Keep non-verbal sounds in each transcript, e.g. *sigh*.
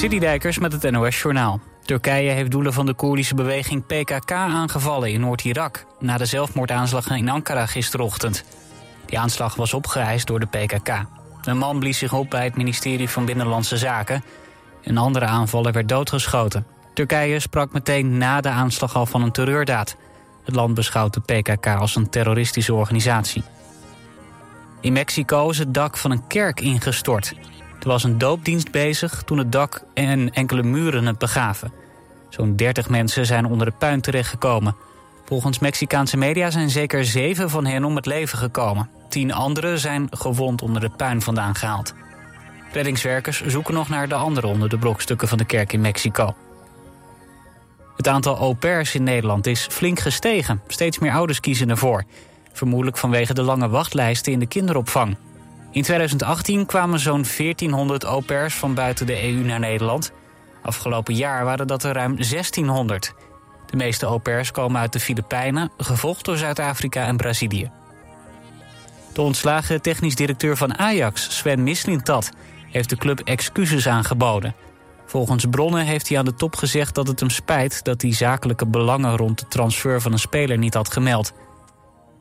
Citydijkers met het NOS Journaal. Turkije heeft doelen van de Koerdische beweging PKK aangevallen in Noord-Irak... na de zelfmoordaanslag in Ankara gisterochtend. Die aanslag was opgeëist door de PKK. Een man blies zich op bij het ministerie van Binnenlandse Zaken. Een andere aanvaller werd doodgeschoten. Turkije sprak meteen na de aanslag al van een terreurdaad. Het land beschouwt de PKK als een terroristische organisatie. In Mexico is het dak van een kerk ingestort. Er was een doopdienst bezig toen het dak en enkele muren het begaven. Zo'n 30 mensen zijn onder de puin terechtgekomen. Volgens Mexicaanse media zijn zeker zeven van hen om het leven gekomen. Tien anderen zijn gewond onder de puin vandaan gehaald. Reddingswerkers zoeken nog naar de anderen onder de brokstukken van de kerk in Mexico. Het aantal au pairs in Nederland is flink gestegen. Steeds meer ouders kiezen ervoor. Vermoedelijk vanwege de lange wachtlijsten in de kinderopvang. In 2018 kwamen zo'n 1400 au pairs van buiten de EU naar Nederland. Afgelopen jaar waren dat er ruim 1600. De meeste au pairs komen uit de Filipijnen, gevolgd door Zuid-Afrika en Brazilië. De ontslagen technisch directeur van Ajax, Sven Mislintat, heeft de club excuses aangeboden. Volgens bronnen heeft hij aan de top gezegd dat het hem spijt dat hij zakelijke belangen rond de transfer van een speler niet had gemeld.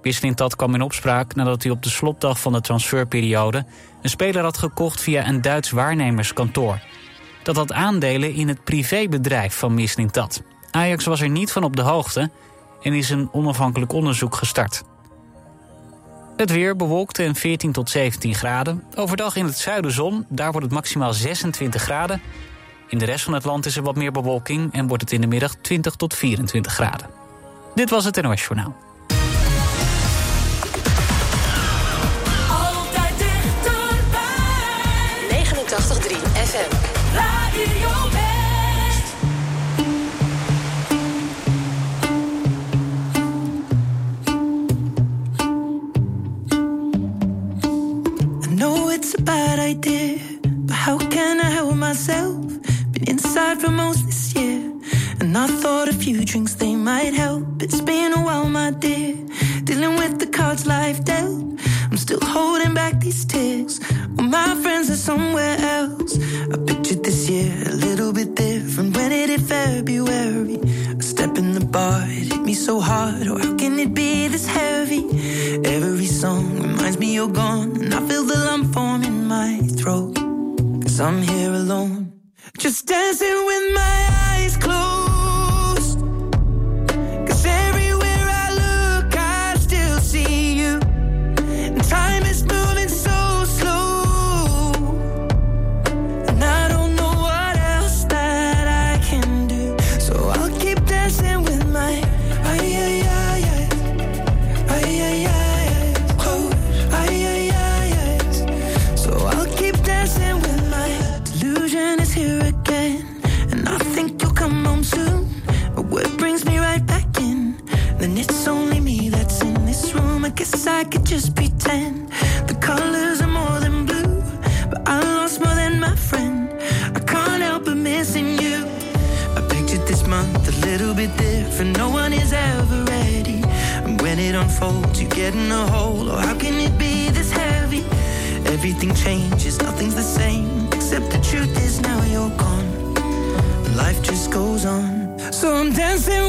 Mislintat kwam in opspraak nadat hij op de slotdag van de transferperiode een speler had gekocht via een Duits waarnemerskantoor. Dat had aandelen in het privébedrijf van Mislintat. Ajax was er niet van op de hoogte en is een onafhankelijk onderzoek gestart. Het weer bewolkt en 14 tot 17 graden. Overdag in het zuiden zon, daar wordt het maximaal 26 graden. In de rest van het land is er wat meer bewolking en wordt het in de middag 20 tot 24 graden. Dit was het NOS Journaal. FM. Radio So I'm dancing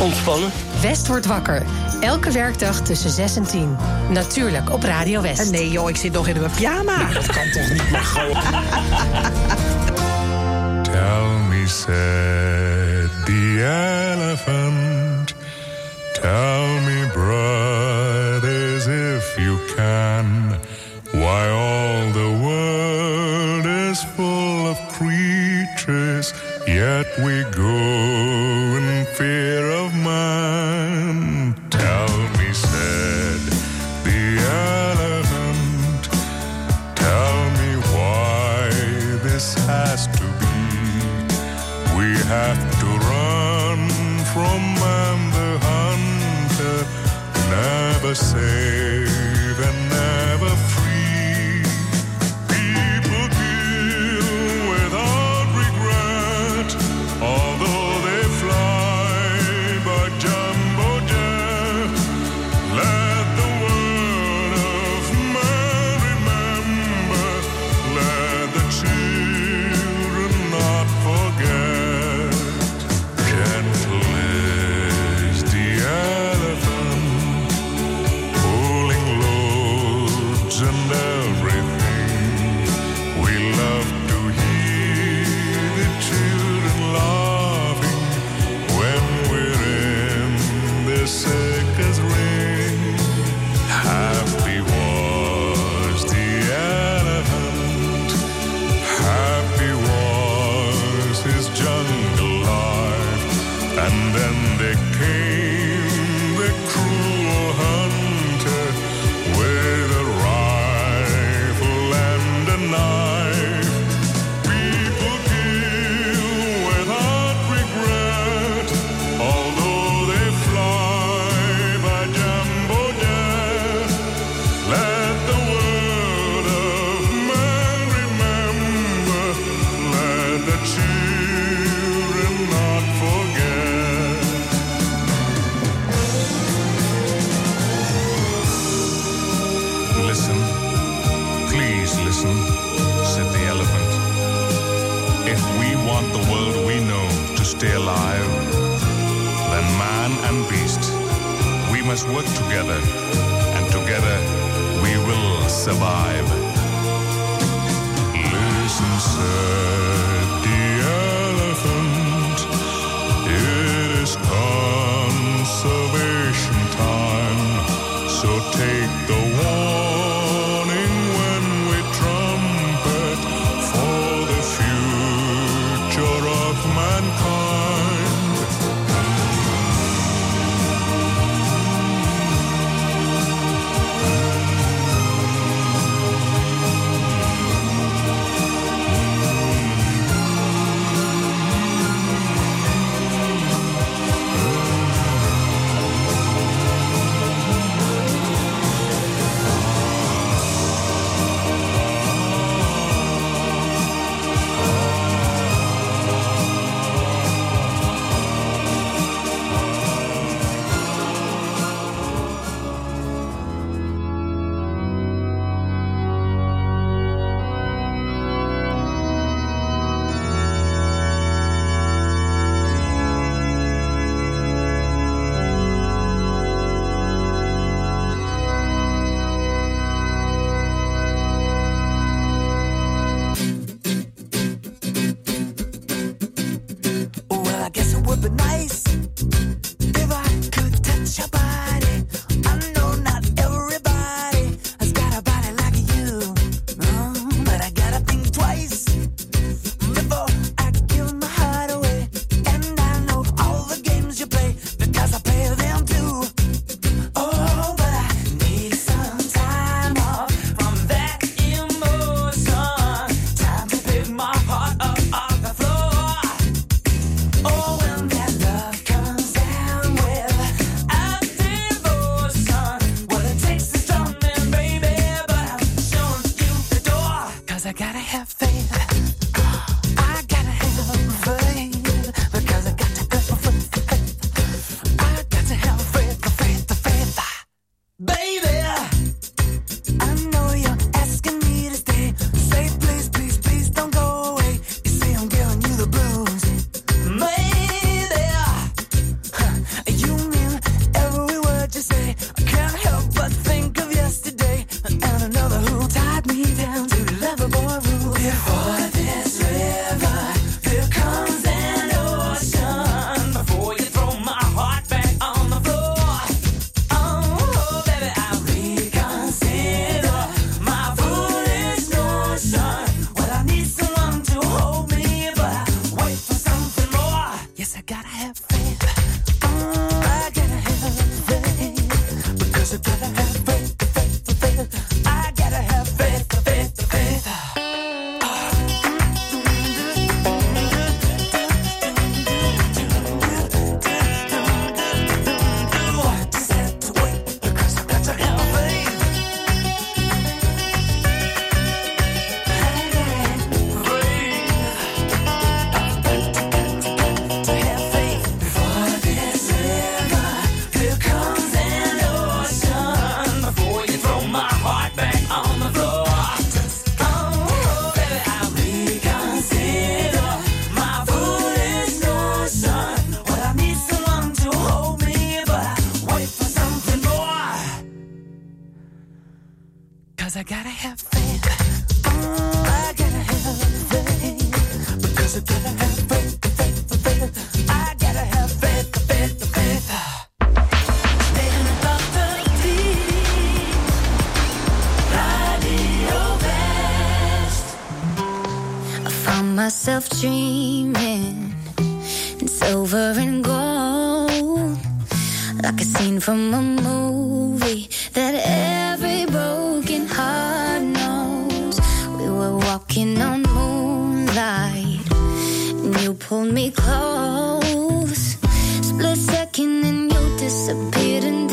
ontspannen. West wordt wakker. Elke werkdag tussen 6 en 10. Natuurlijk op Radio West. Nee joh, ik zit nog in mijn pyjama. Dat kan toch niet, maar gewoon. *laughs* Tell me, said the elephant. Tell me, brothers, if you can, why all the world is full of creatures, yet we go in fear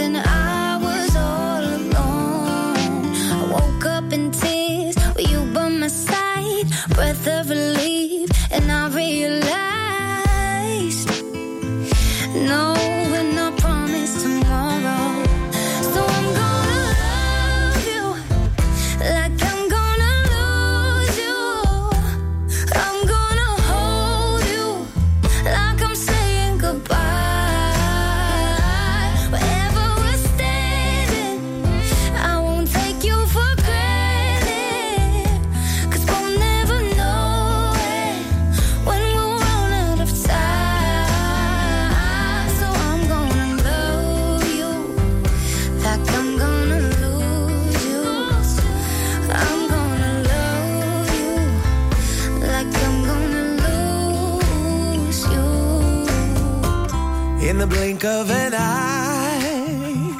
something I blink of an eye,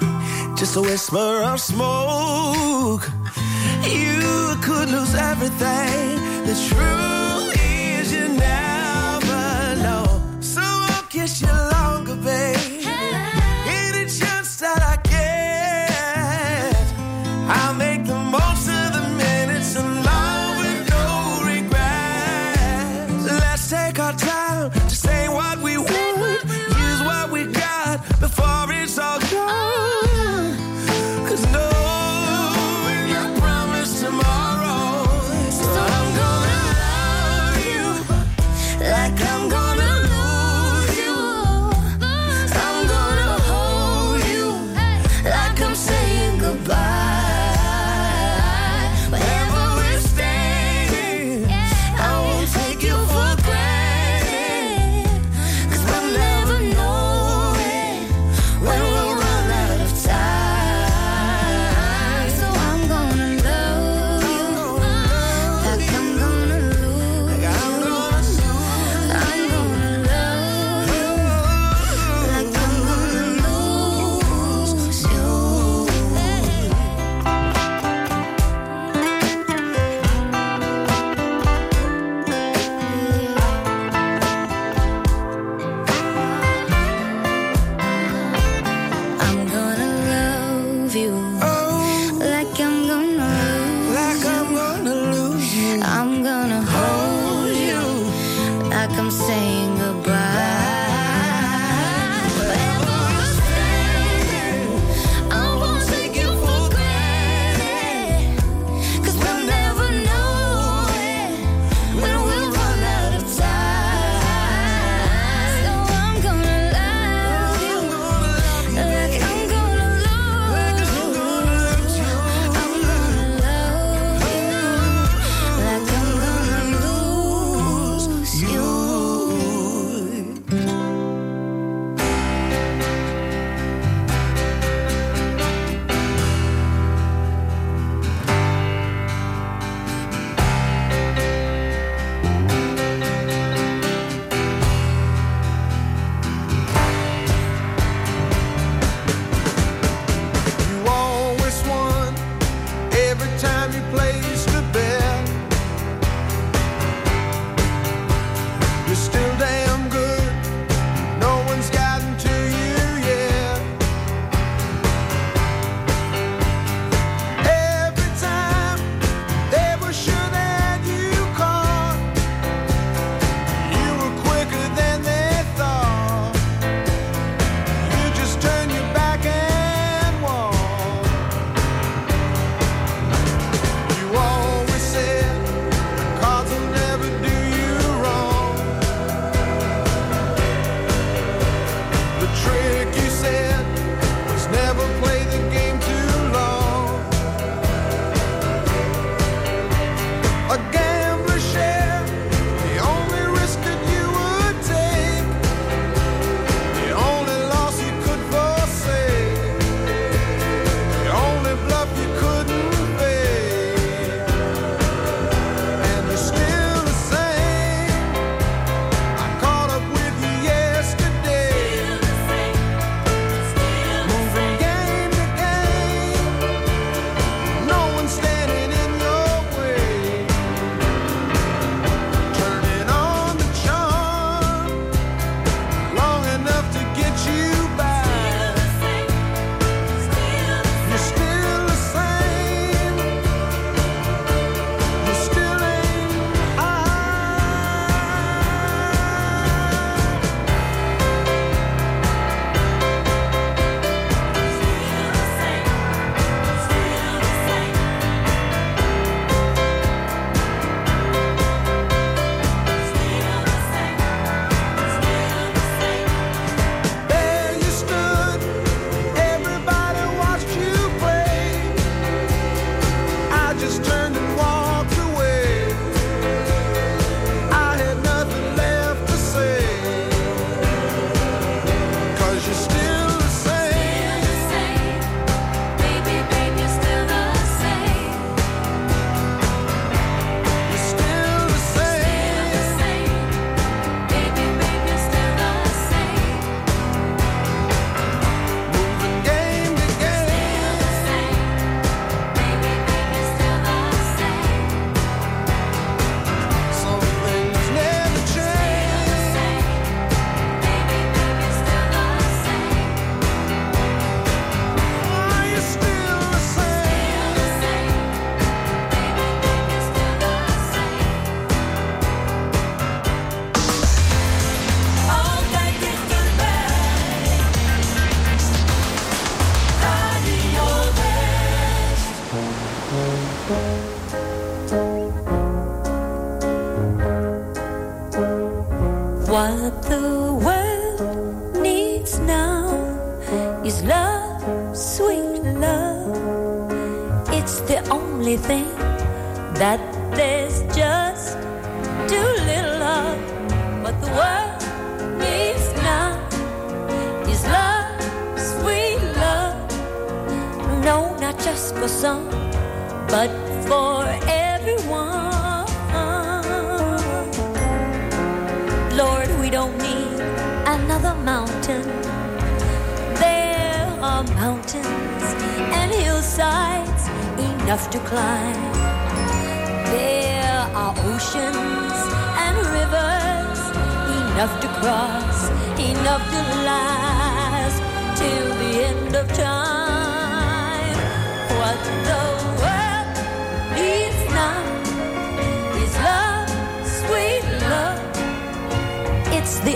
just a whisper of smoke. You could lose everything. The truth.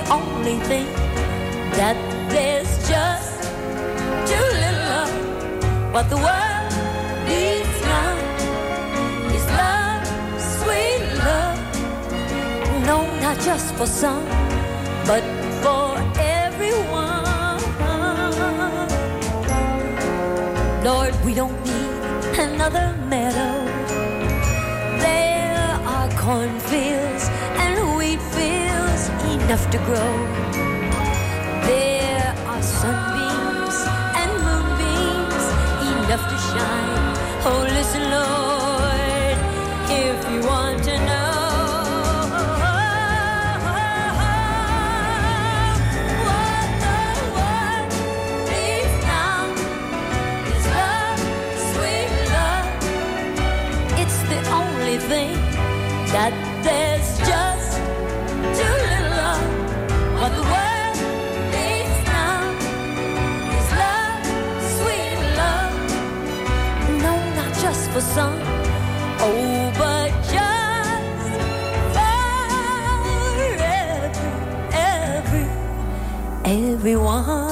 only thing that there's just too little of what the world needs now is love, sweet love. No, not just for some, but for everyone. Lord, we don't need another meadow. There are cornfields enough to grow. There are sunbeams and moonbeams enough to shine. Oh, listen, Lord, if you want to know. for some. Oh, but just for every, every, everyone.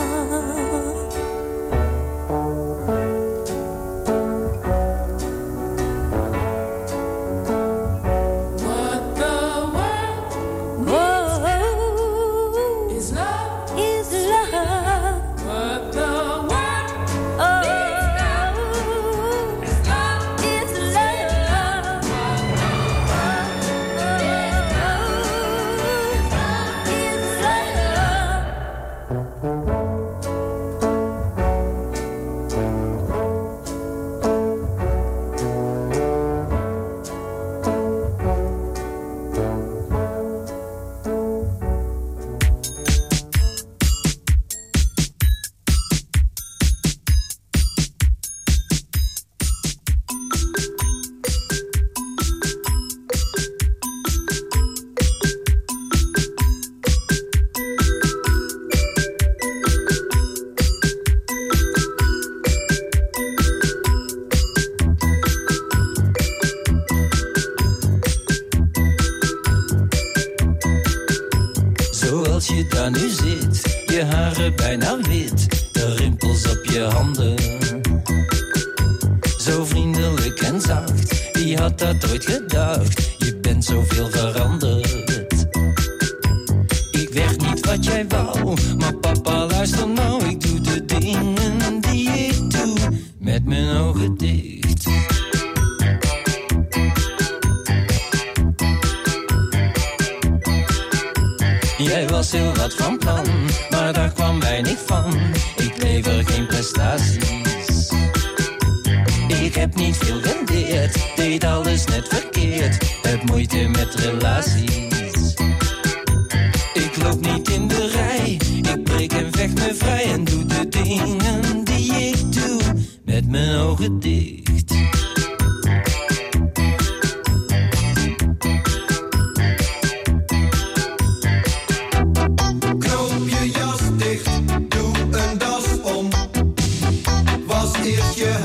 if you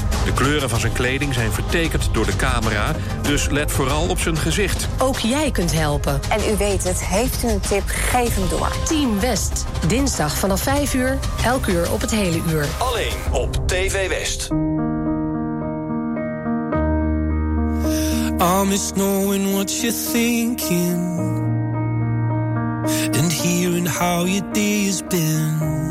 De kleuren van zijn kleding zijn vertekend door de camera, dus let vooral op zijn gezicht. Ook jij kunt helpen. En u weet het, heeft u een tip, geef hem door. Team West, dinsdag vanaf 5 uur, elk uur op het hele uur. Alleen op TV West. I miss knowing what you're thinking and hearing how your day has been.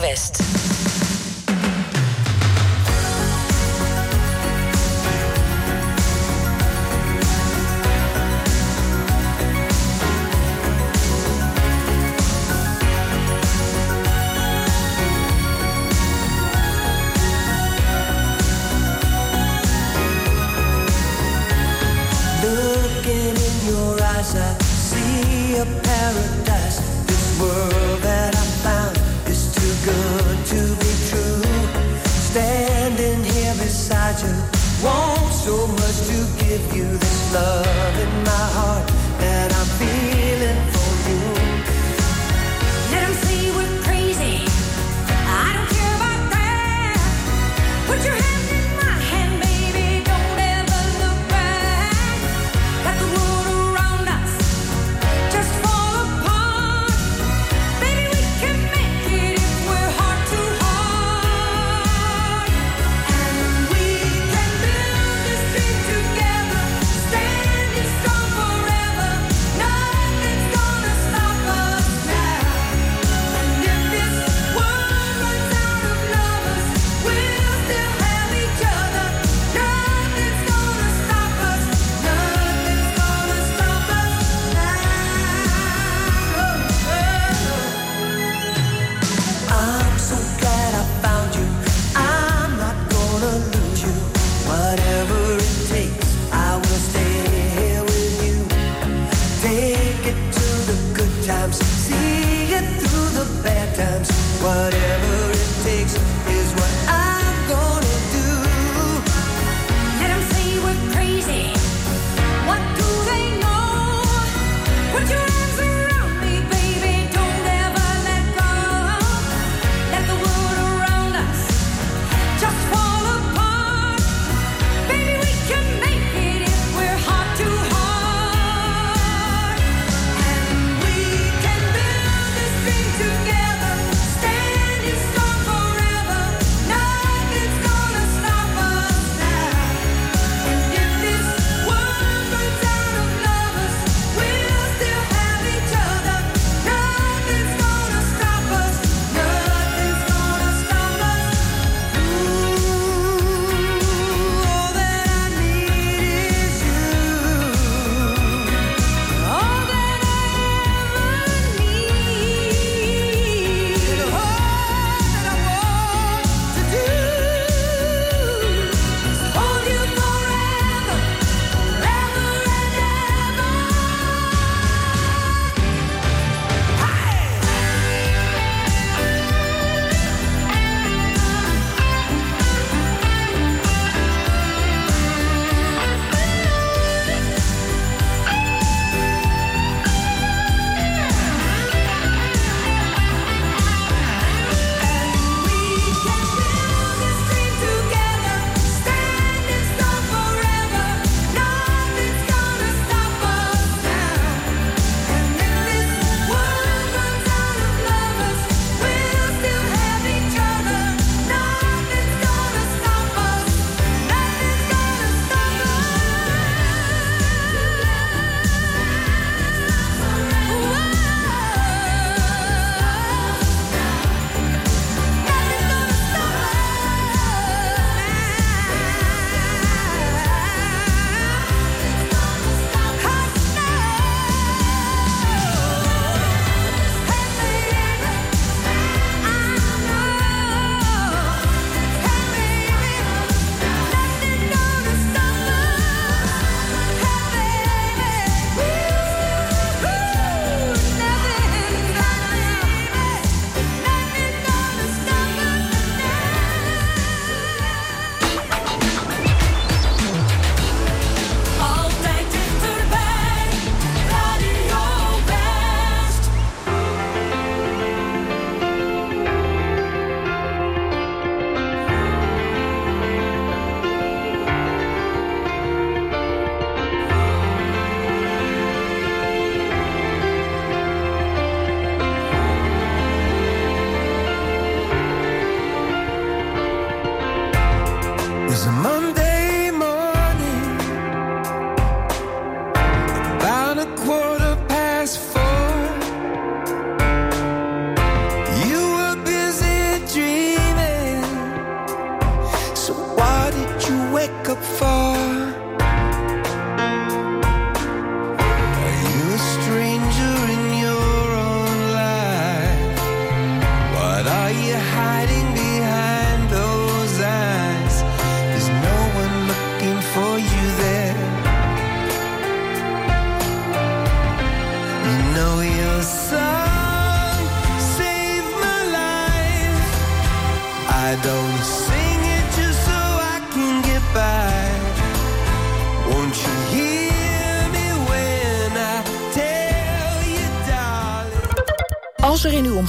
West.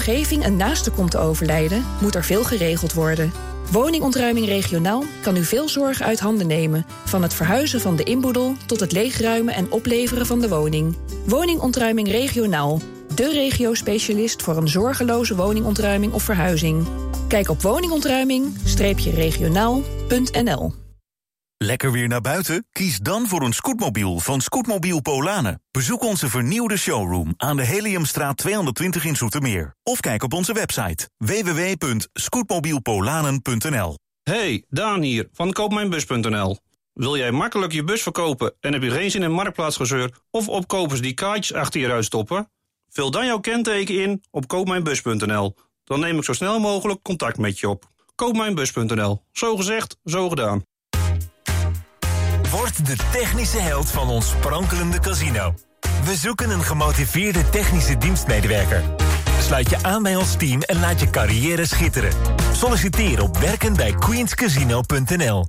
Omgeving een naaste komt te overlijden, moet er veel geregeld worden. Woningontruiming regionaal kan u veel zorg uit handen nemen. Van het verhuizen van de inboedel tot het leegruimen en opleveren van de woning. Woningontruiming regionaal. De regio-specialist voor een zorgeloze woningontruiming of verhuizing. Kijk op woningontruiming-regionaal.nl Lekker weer naar buiten? Kies dan voor een scootmobiel van Scootmobiel Polanen. Bezoek onze vernieuwde showroom aan de Heliumstraat 220 in Zoetermeer. Of kijk op onze website www.scootmobielpolanen.nl Hey, Daan hier van koopmijnbus.nl. Wil jij makkelijk je bus verkopen en heb je geen zin in marktplaatsgezeur of opkopers die kaartjes achter je ruit stoppen? Vul dan jouw kenteken in op koopmijnbus.nl. Dan neem ik zo snel mogelijk contact met je op. Koopmijnbus.nl. Zo gezegd, zo gedaan. Word de technische held van ons sprankelende casino. We zoeken een gemotiveerde technische dienstmedewerker. Sluit je aan bij ons team en laat je carrière schitteren. Solliciteer op werken bij queenscasino.nl.